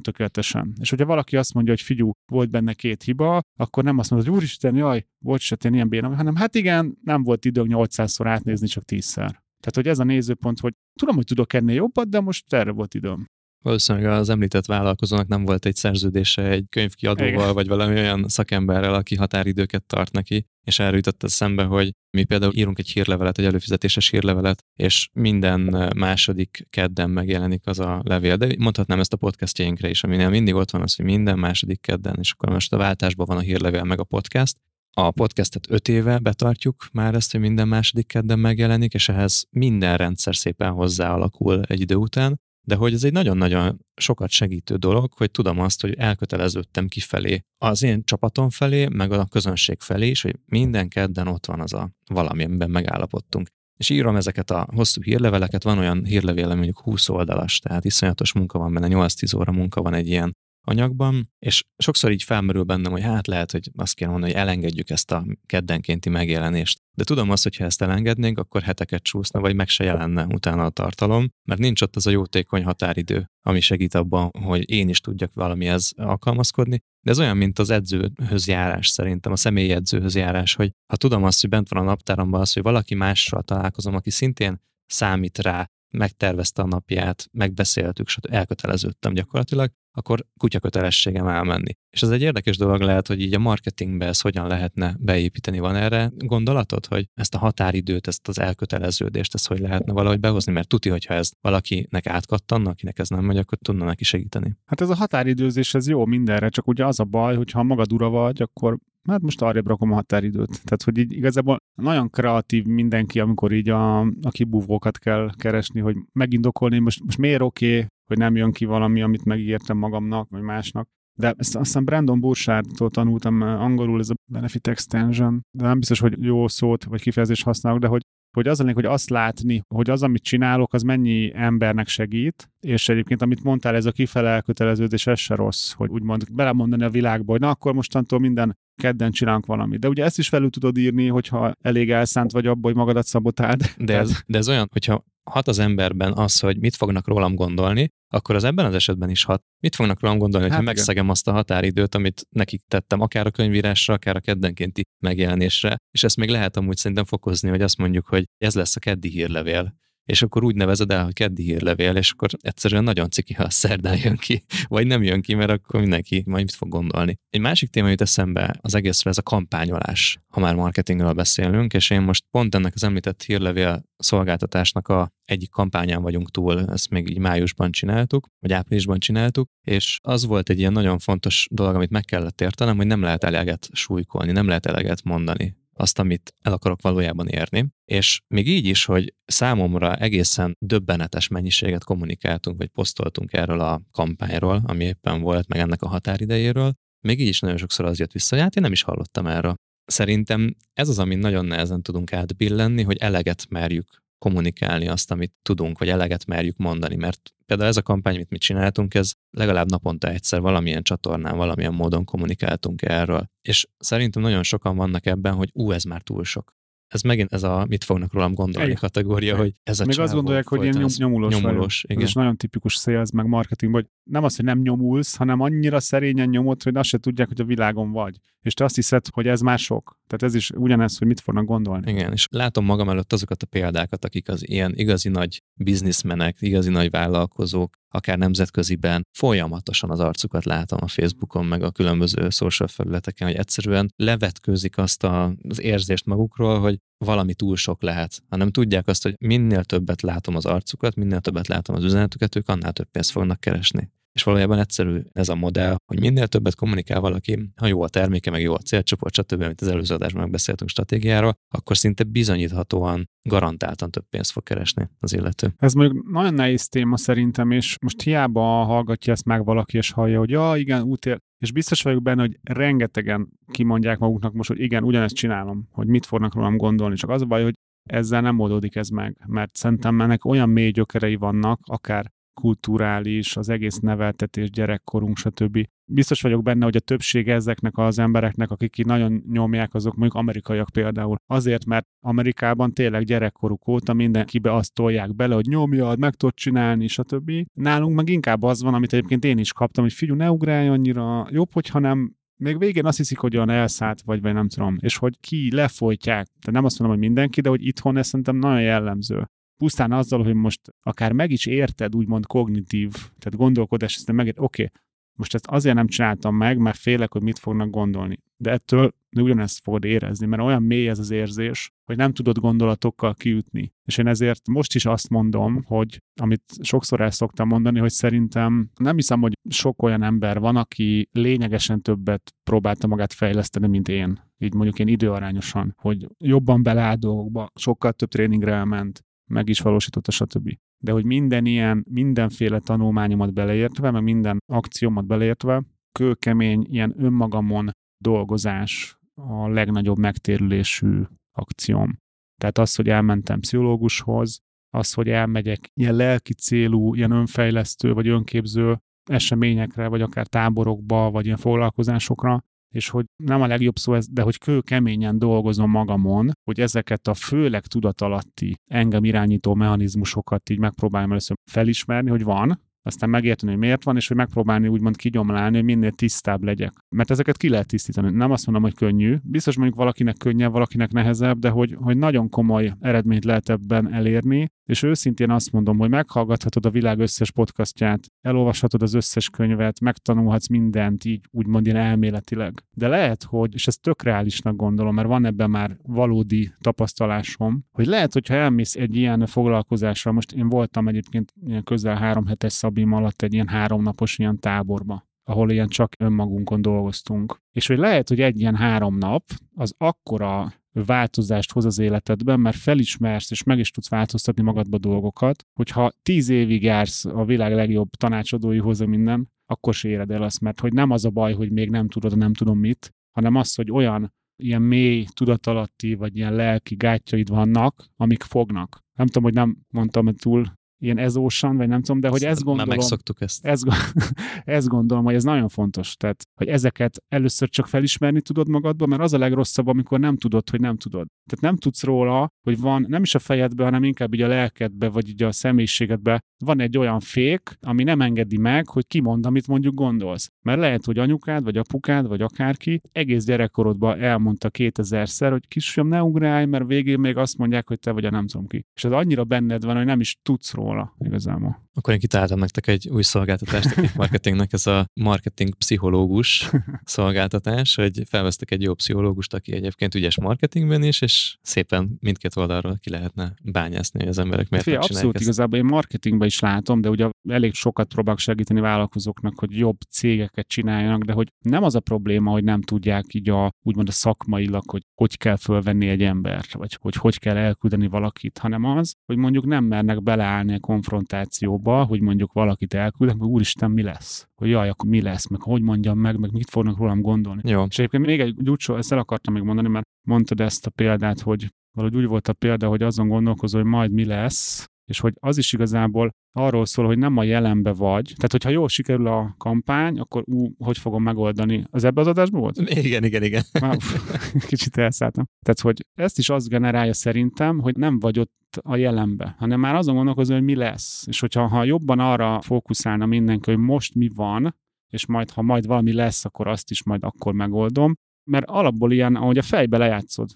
tökéletesen. És hogyha valaki azt mondja, hogy figyú, volt benne két hiba, akkor nem azt mondod, hogy úristen, jaj, volt se én ilyen béna, hanem hát igen, nem volt időnk 800-szor átnézni, csak 10-szer. Tehát, hogy ez a nézőpont, hogy tudom, hogy tudok ennél jobbat, de most erre volt időm. Valószínűleg az említett vállalkozónak nem volt egy szerződése egy könyvkiadóval, Igen. vagy valami olyan szakemberrel, aki határidőket tart neki, és erről jutott eszembe, hogy mi például írunk egy hírlevelet, egy előfizetéses hírlevelet, és minden második kedden megjelenik az a levél. De mondhatnám ezt a podcastjainkra is, aminél mindig ott van az, hogy minden második kedden, és akkor most a váltásban van a hírlevél meg a podcast. A podcastet öt éve betartjuk már ezt, hogy minden második kedden megjelenik, és ehhez minden rendszer szépen hozzáalakul egy idő után, de hogy ez egy nagyon-nagyon sokat segítő dolog, hogy tudom azt, hogy elköteleződtem kifelé az én csapatom felé, meg a közönség felé is, hogy minden kedden ott van az a valami, amiben megállapodtunk. És írom ezeket a hosszú hírleveleket, van olyan hírlevél, ami mondjuk 20 oldalas, tehát iszonyatos munka van benne, 8-10 óra munka van egy ilyen anyagban, és sokszor így felmerül bennem, hogy hát lehet, hogy azt kéne mondani, hogy elengedjük ezt a keddenkénti megjelenést. De tudom azt, hogy ha ezt elengednénk, akkor heteket csúszna, vagy meg se jelenne utána a tartalom, mert nincs ott az a jótékony határidő, ami segít abban, hogy én is tudjak valamihez alkalmazkodni. De ez olyan, mint az edzőhöz járás szerintem, a személyi edzőhöz járás, hogy ha tudom azt, hogy bent van a naptáromban az, hogy valaki mással találkozom, aki szintén számít rá, megtervezte a napját, megbeszéltük, stb. elköteleződtem gyakorlatilag, akkor kutya kötelességem elmenni. És ez egy érdekes dolog lehet, hogy így a marketingbe ez hogyan lehetne beépíteni. Van erre gondolatod, hogy ezt a határidőt, ezt az elköteleződést, ezt hogy lehetne valahogy behozni? Mert tuti, hogyha ez valakinek átkattanna, akinek ez nem megy, akkor tudna neki segíteni. Hát ez a határidőzés, ez jó mindenre, csak ugye az a baj, hogy ha magad ura vagy, akkor hát most arrébb rakom a határidőt. Tehát, hogy így igazából nagyon kreatív mindenki, amikor így a, a kibúvókat kell keresni, hogy megindokolni, most, most miért oké, okay, hogy nem jön ki valami, amit megígértem magamnak, vagy másnak. De ezt aztán Brandon Burchardtól tanultam angolul, ez a Benefit Extension, de nem biztos, hogy jó szót vagy kifejezést használok, de hogy hogy az lennék, hogy azt látni, hogy az, amit csinálok, az mennyi embernek segít, és egyébként, amit mondtál, ez a kifele elköteleződés, ez se rossz, hogy úgymond belemondani a világba, hogy na akkor mostantól minden kedden csinálunk valamit. De ugye ezt is felül tudod írni, hogyha elég elszánt vagy abból, hogy magadat szabotáld. De ez, de ez olyan, hogyha hat az emberben az, hogy mit fognak rólam gondolni, akkor az ebben az esetben is hat. Mit fognak rólam gondolni, hát ha megszegem azt a határidőt, amit nekik tettem, akár a könyvírásra, akár a keddenkénti megjelenésre. És ezt még lehet amúgy szerintem fokozni, hogy azt mondjuk, hogy ez lesz a keddi hírlevél és akkor úgy nevezed el, hogy keddi hírlevél, és akkor egyszerűen nagyon ciki, ha szerdán jön ki, vagy nem jön ki, mert akkor mindenki majd mit fog gondolni. Egy másik téma jut eszembe az egészre, ez a kampányolás, ha már marketingről beszélünk, és én most pont ennek az említett hírlevél szolgáltatásnak a egyik kampányán vagyunk túl, ezt még így májusban csináltuk, vagy áprilisban csináltuk, és az volt egy ilyen nagyon fontos dolog, amit meg kellett értenem, hogy nem lehet eleget súlykolni, nem lehet eleget mondani azt, amit el akarok valójában érni. És még így is, hogy számomra egészen döbbenetes mennyiséget kommunikáltunk, vagy posztoltunk erről a kampányról, ami éppen volt, meg ennek a határidejéről, még így is nagyon sokszor az jött vissza, hogy hát én nem is hallottam erről. Szerintem ez az, amit nagyon nehezen tudunk átbillenni, hogy eleget merjük kommunikálni azt, amit tudunk, vagy eleget merjük mondani, mert például ez a kampány, amit mi csináltunk, ez legalább naponta egyszer valamilyen csatornán, valamilyen módon kommunikáltunk erről. És szerintem nagyon sokan vannak ebben, hogy ú, ez már túl sok ez megint ez a mit fognak rólam gondolni Igen. kategória, hogy ez a Még azt gondolják, hogy én nyom, nyomulós, nyomulós. Igen. Ez nagyon tipikus sales, meg marketing, hogy nem az, hogy nem nyomulsz, hanem annyira szerényen nyomod, hogy azt se tudják, hogy a világon vagy. És te azt hiszed, hogy ez már sok. Tehát ez is ugyanez, hogy mit fognak gondolni. Igen, és látom magam előtt azokat a példákat, akik az ilyen igazi nagy bizniszmenek, igazi nagy vállalkozók, akár nemzetköziben folyamatosan az arcukat látom a Facebookon, meg a különböző social felületeken, hogy egyszerűen levetkőzik azt a, az érzést magukról, hogy valami túl sok lehet, hanem tudják azt, hogy minél többet látom az arcukat, minél többet látom az üzenetüket, ők annál több pénzt fognak keresni. És valójában egyszerű ez a modell, hogy minél többet kommunikál valaki, ha jó a terméke, meg jó a célcsoport, stb., amit az előző adásban megbeszéltünk stratégiáról, akkor szinte bizonyíthatóan, garantáltan több pénzt fog keresni az illető. Ez mondjuk nagyon nehéz téma szerintem, és most hiába hallgatja ezt meg valaki, és hallja, hogy ja, igen, útér, és biztos vagyok benne, hogy rengetegen kimondják maguknak most, hogy igen, ugyanezt csinálom, hogy mit fognak rólam gondolni. Csak az a baj, hogy ezzel nem oldódik ez meg, mert szerintem ennek olyan mély gyökerei vannak, akár kulturális, az egész neveltetés, gyerekkorunk, stb. Biztos vagyok benne, hogy a többsége ezeknek az embereknek, akik itt nagyon nyomják, azok mondjuk amerikaiak például. Azért, mert Amerikában tényleg gyerekkoruk óta mindenkibe azt tolják bele, hogy nyomjad, meg tudod csinálni, stb. Nálunk meg inkább az van, amit egyébként én is kaptam, hogy figyelj, ne ugrálj annyira, jobb, hogyha nem még végén azt hiszik, hogy olyan elszállt vagy, vagy nem tudom, és hogy ki lefolytják. Tehát nem azt mondom, hogy mindenki, de hogy itthon ez szerintem nagyon jellemző pusztán azzal, hogy most akár meg is érted, úgymond kognitív, tehát gondolkodás, ezt meg, oké, okay, most ezt azért nem csináltam meg, mert félek, hogy mit fognak gondolni. De ettől ugyanezt fogod érezni, mert olyan mély ez az érzés, hogy nem tudod gondolatokkal kiütni. És én ezért most is azt mondom, hogy amit sokszor el szoktam mondani, hogy szerintem nem hiszem, hogy sok olyan ember van, aki lényegesen többet próbálta magát fejleszteni, mint én. Így mondjuk én időarányosan, hogy jobban beleáll dolgokba, sokkal több tréningre elment, meg is valósította, stb. De hogy minden ilyen, mindenféle tanulmányomat beleértve, meg minden akciómat beleértve, kőkemény ilyen önmagamon dolgozás a legnagyobb megtérülésű akcióm. Tehát az, hogy elmentem pszichológushoz, az, hogy elmegyek ilyen lelki célú, ilyen önfejlesztő vagy önképző eseményekre, vagy akár táborokba, vagy ilyen foglalkozásokra, és hogy nem a legjobb szó ez, de hogy kőkeményen dolgozom magamon, hogy ezeket a főleg tudatalatti engem irányító mechanizmusokat így megpróbáljam először felismerni, hogy van, aztán megérteni, hogy miért van, és hogy megpróbálni úgymond kigyomlálni, hogy minél tisztább legyek. Mert ezeket ki lehet tisztítani. Nem azt mondom, hogy könnyű. Biztos mondjuk valakinek könnyebb, valakinek nehezebb, de hogy, hogy nagyon komoly eredményt lehet ebben elérni, és őszintén azt mondom, hogy meghallgathatod a világ összes podcastját, elolvashatod az összes könyvet, megtanulhatsz mindent így úgymond ilyen elméletileg. De lehet, hogy, és ez tök reálisnak gondolom, mert van ebben már valódi tapasztalásom, hogy lehet, hogyha elmész egy ilyen foglalkozásra, most én voltam egyébként ilyen közel három hetes szabim alatt egy ilyen háromnapos ilyen táborba ahol ilyen csak önmagunkon dolgoztunk. És hogy lehet, hogy egy ilyen három nap az akkora változást hoz az életedben, mert felismersz és meg is tudsz változtatni magadba dolgokat, hogyha tíz évig jársz a világ legjobb tanácsadóihoz a minden, akkor se éred el azt, mert hogy nem az a baj, hogy még nem tudod, nem tudom mit, hanem az, hogy olyan ilyen mély, tudatalatti, vagy ilyen lelki gátjaid vannak, amik fognak. Nem tudom, hogy nem mondtam túl ilyen ezósan, vagy nem tudom, de hogy ezt gondolom... Már megszoktuk ezt. Ezt, ezt gondolom, hogy ez nagyon fontos. Tehát, hogy ezeket először csak felismerni tudod magadban, mert az a legrosszabb, amikor nem tudod, hogy nem tudod. Tehát nem tudsz róla, hogy van nem is a fejedbe, hanem inkább így a lelkedbe, vagy így a személyiségedbe van egy olyan fék, ami nem engedi meg, hogy kimond, amit mondjuk gondolsz. Mert lehet, hogy anyukád, vagy apukád, vagy akárki egész gyerekkorodban elmondta kétezerszer, hogy kisfiam, ne ugrálj, mert végén még azt mondják, hogy te vagy a nem tudom ki. És az annyira benned van, hogy nem is tudsz róla igazából. Akkor én kitaláltam nektek egy új szolgáltatást, a marketingnek ez a marketing pszichológus szolgáltatás, hogy felvesztek egy jó pszichológust, aki egyébként ügyes marketingben is, és szépen mindkét oldalról ki lehetne bányászni, hogy az emberek miért Fé, Abszolút ezt. igazából én marketingben is látom, de ugye elég sokat próbálok segíteni vállalkozóknak, hogy jobb cégeket csináljanak, de hogy nem az a probléma, hogy nem tudják így a, úgymond a szakmailag, hogy hogy kell fölvenni egy embert, vagy hogy hogy kell elküldeni valakit, hanem az, hogy mondjuk nem mernek beleállni a konfrontációba, hogy mondjuk valakit elküldek, hogy úristen, mi lesz? Hogy jaj, akkor mi lesz, meg hogy mondjam meg, meg mit fognak rólam gondolni. Jó. És egyébként még egy gyúcsó, ezt el akartam még mondani, mert mondtad ezt a példát, hogy valahogy úgy volt a példa, hogy azon gondolkozol, hogy majd mi lesz, és hogy az is igazából arról szól, hogy nem a jelenbe vagy. Tehát, hogyha jól sikerül a kampány, akkor ú, hogy fogom megoldani? Az ebbe az adásban volt? Igen, igen, igen. Már, kicsit elszálltam. Tehát, hogy ezt is az generálja szerintem, hogy nem vagy ott a jelenbe, hanem már azon gondolkozol, hogy mi lesz. És hogyha ha jobban arra fókuszálna mindenki, hogy most mi van, és majd, ha majd valami lesz, akkor azt is majd akkor megoldom, mert alapból ilyen, ahogy a fejbe lejátszod.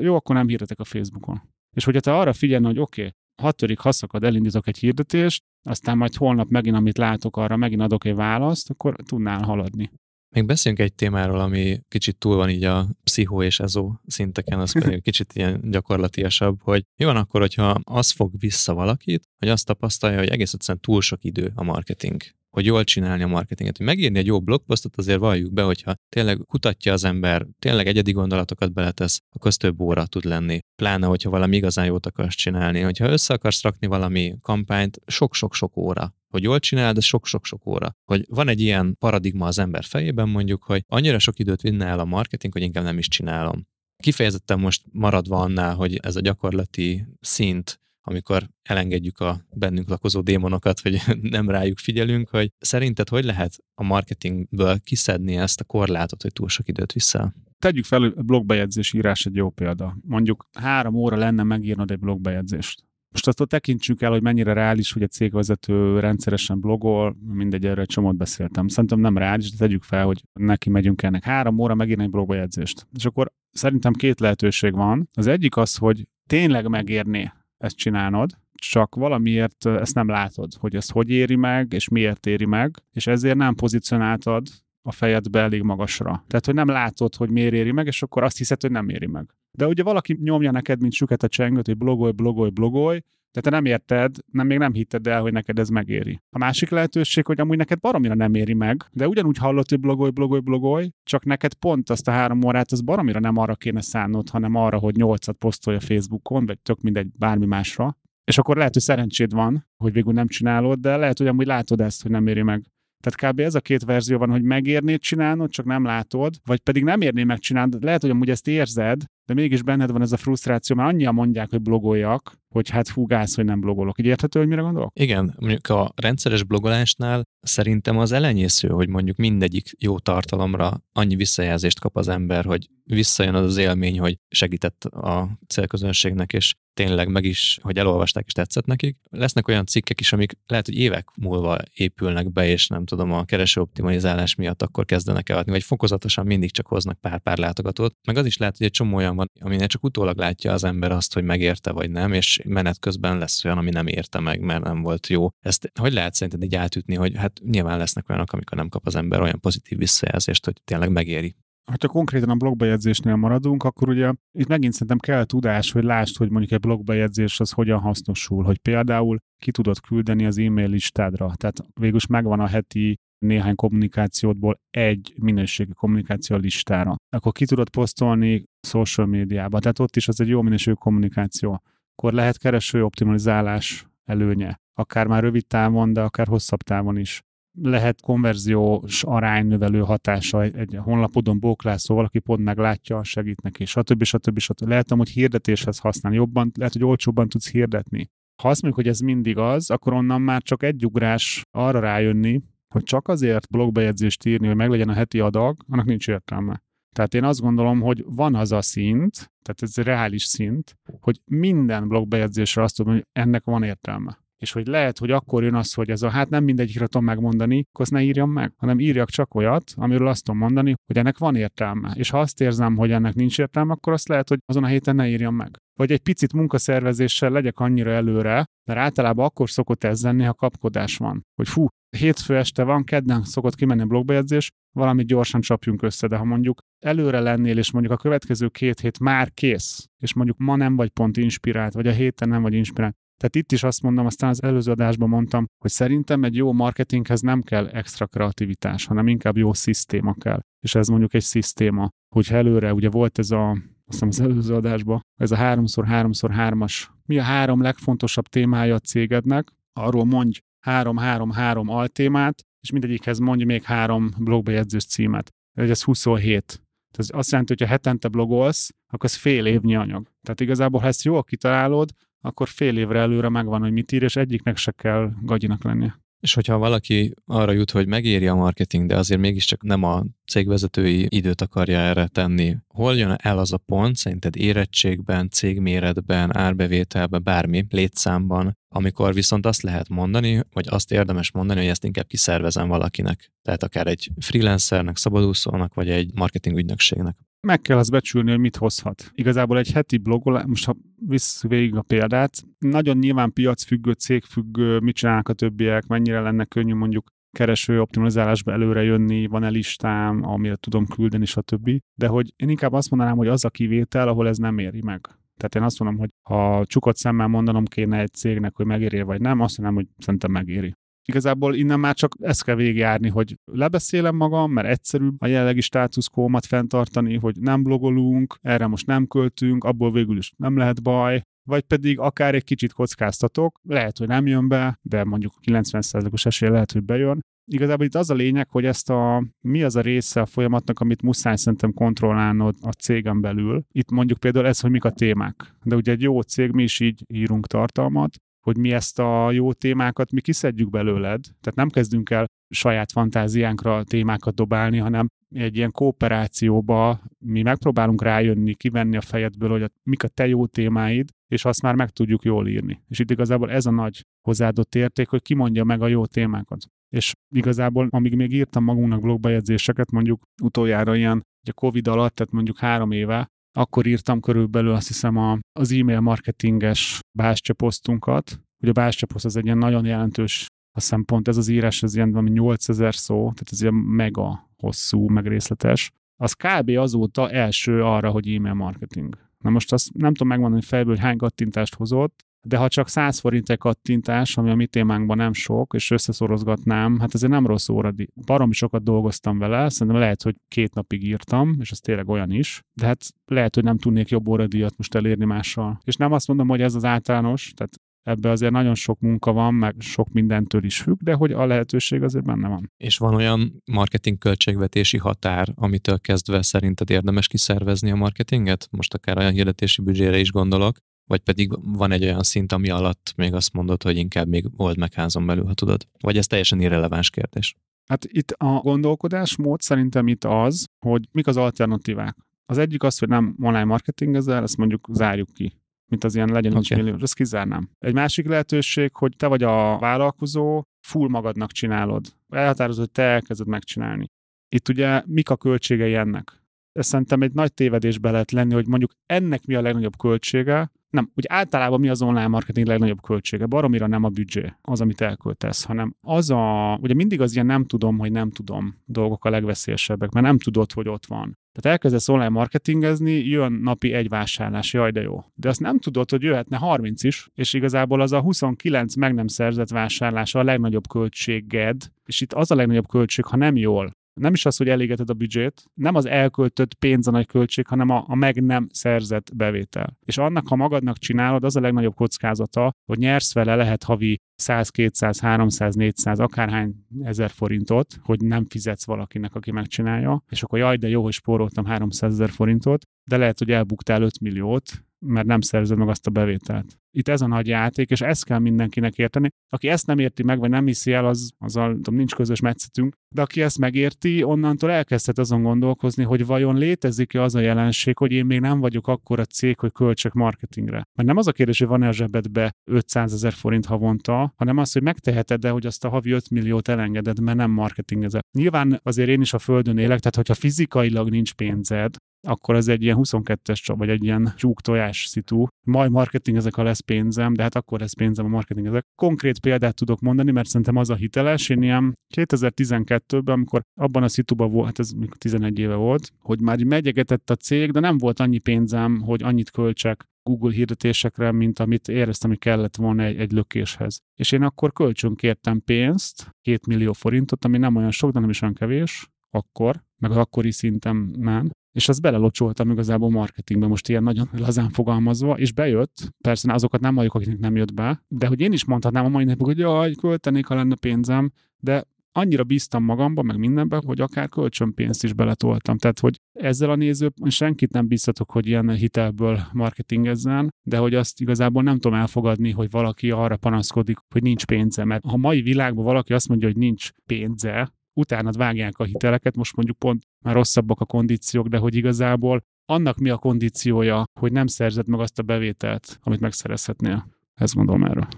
Jó, akkor nem hirdetek a Facebookon. És hogyha te arra figyelne, hogy oké, okay, hatodik haszakad elindítok egy hirdetést, aztán majd holnap megint, amit látok, arra megint adok egy választ, akkor tudnál haladni. Még beszéljünk egy témáról, ami kicsit túl van így a pszichó és ezó szinteken, az pedig kicsit ilyen gyakorlatiasabb, hogy mi van akkor, hogyha az fog vissza valakit, hogy azt tapasztalja, hogy egész egyszerűen túl sok idő a marketing hogy jól csinálni a marketinget. Hogy megírni egy jó blogposztot azért valljuk be, hogyha tényleg kutatja az ember, tényleg egyedi gondolatokat beletesz, akkor az több óra tud lenni. Pláne, hogyha valami igazán jót akarsz csinálni. Hogyha össze akarsz rakni valami kampányt, sok-sok-sok óra hogy jól csinál, de sok-sok-sok óra. Hogy van egy ilyen paradigma az ember fejében mondjuk, hogy annyira sok időt vinne el a marketing, hogy inkább nem is csinálom. Kifejezetten most maradva annál, hogy ez a gyakorlati szint amikor elengedjük a bennünk lakozó démonokat, vagy nem rájuk figyelünk, hogy szerinted hogy lehet a marketingből kiszedni ezt a korlátot, hogy túl sok időt viszel? Tegyük fel, hogy blogbejegyzés írás egy jó példa. Mondjuk három óra lenne megírnod egy blogbejegyzést. Most attól tekintsünk el, hogy mennyire reális, hogy a cégvezető rendszeresen blogol, mindegy, erről egy csomót beszéltem. Szerintem nem reális, de tegyük fel, hogy neki megyünk ennek három óra megírni egy blogbejegyzést. És akkor szerintem két lehetőség van. Az egyik az, hogy tényleg megérné ezt csinálnod, csak valamiért ezt nem látod, hogy ez hogy éri meg, és miért éri meg, és ezért nem pozícionáltad a fejedbe elég magasra. Tehát, hogy nem látod, hogy miért éri meg, és akkor azt hiszed, hogy nem éri meg. De ugye valaki nyomja neked, mint süket a csengőt, hogy blogolj, blogolj, blogolj, de te nem érted, nem, még nem hitted el, hogy neked ez megéri. A másik lehetőség, hogy amúgy neked baromira nem éri meg, de ugyanúgy hallott, hogy blogolj, blogolj, blogolj, csak neked pont azt a három órát, az baromira nem arra kéne szánnod, hanem arra, hogy nyolcat posztolj a Facebookon, vagy tök mindegy, bármi másra. És akkor lehet, hogy szerencséd van, hogy végül nem csinálod, de lehet, hogy amúgy látod ezt, hogy nem éri meg. Tehát kb. ez a két verzió van, hogy megérnéd csinálnod, csak nem látod, vagy pedig nem érné megcsinálni. Lehet, hogy amúgy ezt érzed, de mégis benned van ez a frusztráció, mert annyian mondják, hogy blogoljak, hogy hát fúgász, hogy nem blogolok. Így érthető, hogy mire gondolok? Igen, mondjuk a rendszeres blogolásnál szerintem az elenyésző, hogy mondjuk mindegyik jó tartalomra annyi visszajelzést kap az ember, hogy visszajön az az élmény, hogy segített a célközönségnek, és tényleg meg is, hogy elolvasták és tetszett nekik. Lesznek olyan cikkek is, amik lehet, hogy évek múlva épülnek be, és nem tudom, a kereső optimalizálás miatt akkor kezdenek eladni, vagy fokozatosan mindig csak hoznak pár-pár látogatót. Meg az is lehet, hogy egy csomó olyan van, aminél csak utólag látja az ember azt, hogy megérte vagy nem, és menet közben lesz olyan, ami nem érte meg, mert nem volt jó. Ezt hogy lehet szerinted így átütni, hogy hát nyilván lesznek olyanok, amikor nem kap az ember olyan pozitív visszajelzést, hogy tényleg megéri ha konkrétan a blogbejegyzésnél maradunk, akkor ugye itt megint szerintem kell tudás, hogy lásd, hogy mondjuk egy blogbejegyzés az hogyan hasznosul, hogy például ki tudod küldeni az e-mail listádra. Tehát végülis megvan a heti néhány kommunikációdból egy minőségi kommunikáció listára. Akkor ki tudod posztolni social médiába, tehát ott is az egy jó minőségű kommunikáció. Akkor lehet kereső optimalizálás előnye, akár már rövid távon, de akár hosszabb távon is lehet konverziós aránynövelő hatása egy honlapodon bóklászó, valaki pont meglátja, segít neki, stb. stb. stb. Lehet, hogy hirdetéshez használni jobban, lehet, hogy olcsóbban tudsz hirdetni. Ha azt mondjuk, hogy ez mindig az, akkor onnan már csak egy ugrás arra rájönni, hogy csak azért blogbejegyzést írni, hogy meglegyen a heti adag, annak nincs értelme. Tehát én azt gondolom, hogy van az a szint, tehát ez reális szint, hogy minden blogbejegyzésre azt tudom, hogy ennek van értelme és hogy lehet, hogy akkor jön az, hogy ez a hát nem mindegyikre tudom megmondani, akkor azt ne írjam meg, hanem írjak csak olyat, amiről azt tudom mondani, hogy ennek van értelme. És ha azt érzem, hogy ennek nincs értelme, akkor azt lehet, hogy azon a héten ne írjam meg. Vagy egy picit munkaszervezéssel legyek annyira előre, mert általában akkor szokott ez lenni, ha kapkodás van. Hogy fú, hétfő este van, kedden szokott kimenni a blogbejegyzés, valamit gyorsan csapjunk össze, de ha mondjuk előre lennél, és mondjuk a következő két hét már kész, és mondjuk ma nem vagy pont inspirált, vagy a héten nem vagy inspirált, tehát itt is azt mondom, aztán az előző adásban mondtam, hogy szerintem egy jó marketinghez nem kell extra kreativitás, hanem inkább jó szisztéma kell. És ez mondjuk egy szisztéma, hogyha előre, ugye volt ez a, azt hiszem az előző adásban, ez a 3x3x3-as, mi a három legfontosabb témája a cégednek, arról mondj három-három-három altémát, és mindegyikhez mondj még három blogbejegyzős címet. Ez 27. Tehát azt jelenti, hogy ha hetente blogolsz, akkor ez fél évnyi anyag. Tehát igazából, ha ezt jól kitalálod, akkor fél évre előre megvan, hogy mit ír, és egyiknek se kell gagyinak lennie. És hogyha valaki arra jut, hogy megéri a marketing, de azért mégiscsak nem a cégvezetői időt akarja erre tenni, hol jön el az a pont, szerinted érettségben, cégméretben, árbevételben, bármi, létszámban, amikor viszont azt lehet mondani, vagy azt érdemes mondani, hogy ezt inkább kiszervezem valakinek. Tehát akár egy freelancernek, szabadúszónak, vagy egy marketing ügynökségnek meg kell azt becsülni, hogy mit hozhat. Igazából egy heti blogolás, most ha visszük végig a példát, nagyon nyilván piacfüggő, cégfüggő, mit csinálnak a többiek, mennyire lenne könnyű mondjuk kereső optimalizálásba előre jönni, van-e listám, amire tudom küldeni, stb. De hogy én inkább azt mondanám, hogy az a kivétel, ahol ez nem éri meg. Tehát én azt mondom, hogy ha csukott szemmel mondanom kéne egy cégnek, hogy megéri vagy nem, azt mondom, hogy szerintem megéri. Igazából innen már csak ezt kell végigjárni, hogy lebeszélem magam, mert egyszerűbb a jelenlegi státuszkómat fenntartani, hogy nem blogolunk, erre most nem költünk, abból végül is nem lehet baj, vagy pedig akár egy kicsit kockáztatok, lehet, hogy nem jön be, de mondjuk 90%-os esély lehet, hogy bejön. Igazából itt az a lényeg, hogy ezt a, mi az a része a folyamatnak, amit muszáj szerintem kontrollálnod a cégen belül. Itt mondjuk például ez, hogy mik a témák. De ugye egy jó cég, mi is így írunk tartalmat, hogy mi ezt a jó témákat mi kiszedjük belőled. Tehát nem kezdünk el saját fantáziánkra témákat dobálni, hanem egy ilyen kooperációba mi megpróbálunk rájönni, kivenni a fejedből, hogy a, mik a te jó témáid, és azt már meg tudjuk jól írni. És itt igazából ez a nagy hozzáadott érték, hogy kimondja meg a jó témákat. És igazából, amíg még írtam magunknak blogbejegyzéseket, mondjuk utoljára ilyen, a Covid alatt, tehát mondjuk három éve, akkor írtam körülbelül azt hiszem a, az e-mail marketinges bástyaposztunkat. Ugye a bástyaposzt az egy ilyen nagyon jelentős a szempont, ez az írás, ez ilyen valami 8000 szó, tehát ez ilyen mega hosszú, meg részletes. Az kb. azóta első arra, hogy e-mail marketing. Na most azt nem tudom megmondani fejből, hogy hány kattintást hozott, de ha csak 100 forint egy kattintás, ami a mi témánkban nem sok, és összeszorozgatnám, hát ezért nem rossz óradi. Baromi sokat dolgoztam vele, szerintem lehet, hogy két napig írtam, és ez tényleg olyan is, de hát lehet, hogy nem tudnék jobb óradíjat most elérni mással. És nem azt mondom, hogy ez az általános, tehát ebbe azért nagyon sok munka van, meg sok mindentől is függ, de hogy a lehetőség azért benne van. És van olyan marketing költségvetési határ, amitől kezdve szerinted érdemes kiszervezni a marketinget? Most akár olyan hirdetési büdzsére is gondolok, vagy pedig van egy olyan szint, ami alatt még azt mondod, hogy inkább még old meg házon belül, ha tudod. Vagy ez teljesen irreleváns kérdés? Hát itt a gondolkodásmód szerintem itt az, hogy mik az alternatívák. Az egyik az, hogy nem online marketing ezzel, ezt mondjuk zárjuk ki mint az ilyen legyen okay. millió, ezt kizárnám. Egy másik lehetőség, hogy te vagy a vállalkozó, full magadnak csinálod. Elhatározod, hogy te elkezded megcsinálni. Itt ugye mik a költségei ennek? Ez szerintem egy nagy tévedésbe lehet lenni, hogy mondjuk ennek mi a legnagyobb költsége, nem, úgy általában mi az online marketing legnagyobb költsége? Baromira nem a büdzsé, az, amit elköltesz, hanem az a, ugye mindig az ilyen nem tudom, hogy nem tudom dolgok a legveszélyesebbek, mert nem tudod, hogy ott van. Tehát elkezdesz online marketingezni, jön napi egy vásárlás, jaj de jó. De azt nem tudod, hogy jöhetne 30 is, és igazából az a 29 meg nem szerzett vásárlása a legnagyobb költséged, és itt az a legnagyobb költség, ha nem jól nem is az, hogy elégeted a büdzsét, nem az elköltött pénz a nagy költség, hanem a, a meg nem szerzett bevétel. És annak, ha magadnak csinálod, az a legnagyobb kockázata, hogy nyersz vele, lehet havi 100, 200, 300, 400, akárhány ezer forintot, hogy nem fizetsz valakinek, aki megcsinálja, és akkor jaj, de jó, hogy spóroltam 300 ezer forintot, de lehet, hogy elbuktál 5 milliót, mert nem szerzed meg azt a bevételt. Itt ez a nagy játék, és ezt kell mindenkinek érteni. Aki ezt nem érti meg, vagy nem hiszi el, az, azzal tudom, nincs közös metszetünk, de aki ezt megérti, onnantól elkezdhet azon gondolkozni, hogy vajon létezik-e az a jelenség, hogy én még nem vagyok akkor a cég, hogy költsek marketingre. Mert nem az a kérdés, hogy van-e a zsebedbe 500 ezer forint havonta, hanem az, hogy megteheted-e, hogy azt a havi 5 milliót elengeded, mert nem marketingezed. Nyilván azért én is a földön élek, tehát hogyha fizikailag nincs pénzed, akkor ez egy ilyen 22-es vagy egy ilyen tyúk tojás szitu. Majd marketing ezek, ha lesz pénzem, de hát akkor lesz pénzem a marketing ezek. Konkrét példát tudok mondani, mert szerintem az a hiteles. Én ilyen 2012-ben, amikor abban a szituban volt, hát ez 11 éve volt, hogy már megyegetett a cég, de nem volt annyi pénzem, hogy annyit költsek Google hirdetésekre, mint amit éreztem, hogy kellett volna egy, egy lökéshez. És én akkor kölcsön kértem pénzt, két millió forintot, ami nem olyan sok, de nem is olyan kevés, akkor, meg az akkori szinten nem, és azt belelocsoltam igazából marketingbe, most ilyen nagyon lazán fogalmazva, és bejött, persze azokat nem halljuk, akiknek nem jött be, de hogy én is mondhatnám a mai napig, hogy jaj, költenék, ha lenne pénzem, de annyira bíztam magamba, meg mindenbe, hogy akár kölcsönpénzt is beletoltam. Tehát, hogy ezzel a néző senkit nem bíztatok, hogy ilyen hitelből marketingezzen, de hogy azt igazából nem tudom elfogadni, hogy valaki arra panaszkodik, hogy nincs pénze. Mert ha mai világban valaki azt mondja, hogy nincs pénze, utána vágják a hiteleket, most mondjuk pont már rosszabbak a kondíciók, de hogy igazából annak mi a kondíciója, hogy nem szerzed meg azt a bevételt, amit megszerezhetnél. Ezt mondom erről.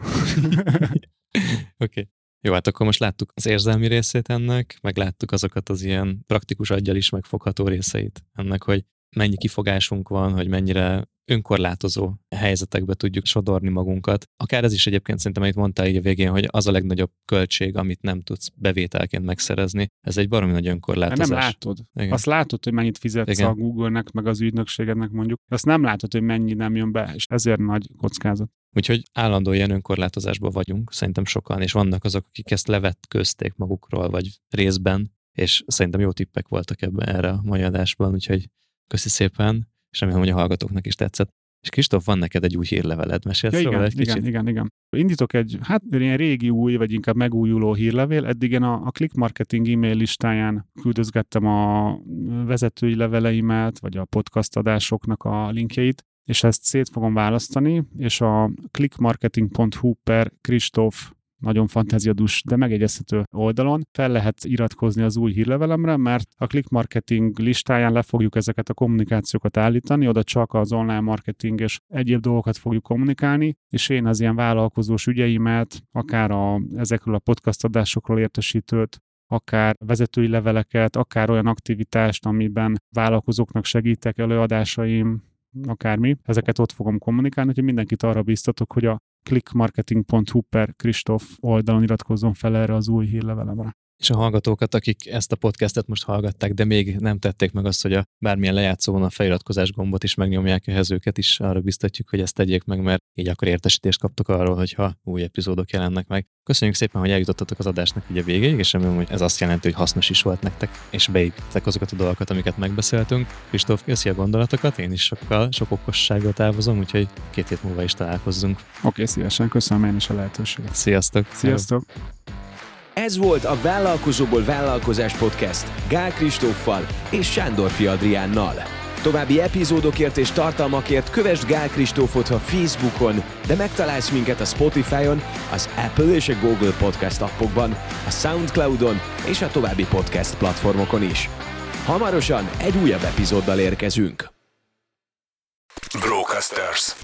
Oké. okay. Jó, hát akkor most láttuk az érzelmi részét ennek, meg láttuk azokat az ilyen praktikus aggyal is megfogható részeit ennek, hogy mennyi kifogásunk van, hogy mennyire önkorlátozó helyzetekbe tudjuk sodorni magunkat. Akár ez is egyébként szerintem, amit mondtál így a végén, hogy az a legnagyobb költség, amit nem tudsz bevételként megszerezni. Ez egy baromi nagy önkorlátozás. Nem látod. Igen. Azt látod, hogy mennyit fizetsz Igen. a Google-nek, meg az ügynökségednek mondjuk. Azt nem látod, hogy mennyi nem jön be, és ezért nagy kockázat. Úgyhogy állandó ilyen önkorlátozásban vagyunk, szerintem sokan, és vannak azok, akik ezt levetközték magukról, vagy részben, és szerintem jó tippek voltak ebben erre a mai adásban, úgyhogy köszi szépen és remélem, hogy a hallgatóknak is tetszett. És Kristóf, van neked egy új hírleveled, mesélsz ja, igen, egy kicsit? Igen, igen, igen. Indítok egy, hát ilyen régi új, vagy inkább megújuló hírlevél. Eddig én a, a Click Marketing e-mail listáján küldözgettem a vezetői leveleimet, vagy a podcast adásoknak a linkjeit, és ezt szét fogom választani, és a clickmarketing.hu per Kristóf nagyon fantáziadus, de megegyezhető oldalon. Fel lehet iratkozni az új hírlevelemre, mert a click marketing listáján le fogjuk ezeket a kommunikációkat állítani, oda csak az online marketing és egyéb dolgokat fogjuk kommunikálni, és én az ilyen vállalkozós ügyeimet, akár a, ezekről a podcast adásokról értesítőt, akár vezetői leveleket, akár olyan aktivitást, amiben vállalkozóknak segítek előadásaim, akármi, ezeket ott fogom kommunikálni, hogy mindenkit arra biztatok, hogy a clickmarketing.hu per Kristóf oldalon iratkozzon fel erre az új hírlevelemre és a hallgatókat, akik ezt a podcastet most hallgatták, de még nem tették meg azt, hogy a bármilyen lejátszón a feliratkozás gombot is megnyomják ehhez őket is, arra biztatjuk, hogy ezt tegyék meg, mert így akkor értesítést kaptok arról, hogyha új epizódok jelennek meg. Köszönjük szépen, hogy eljutottatok az adásnak így a végéig, és remélem, hogy ez azt jelenti, hogy hasznos is volt nektek, és beépítettek azokat a dolgokat, amiket megbeszéltünk. Kristóf, köszi a gondolatokat, én is sokkal, sok okossággal távozom, úgyhogy két hét múlva is találkozzunk. Oké, okay, szívesen, köszönöm én is a lehetőséget. Sziasztok! Sziasztok! Ez volt a Vállalkozóból Vállalkozás Podcast Gál Kristóffal és Sándor Adriánnal. További epizódokért és tartalmakért kövess Gál Kristófot a Facebookon, de megtalálsz minket a Spotify-on, az Apple és a Google Podcast appokban, a Soundcloud-on és a további podcast platformokon is. Hamarosan egy újabb epizóddal érkezünk. Brocasters.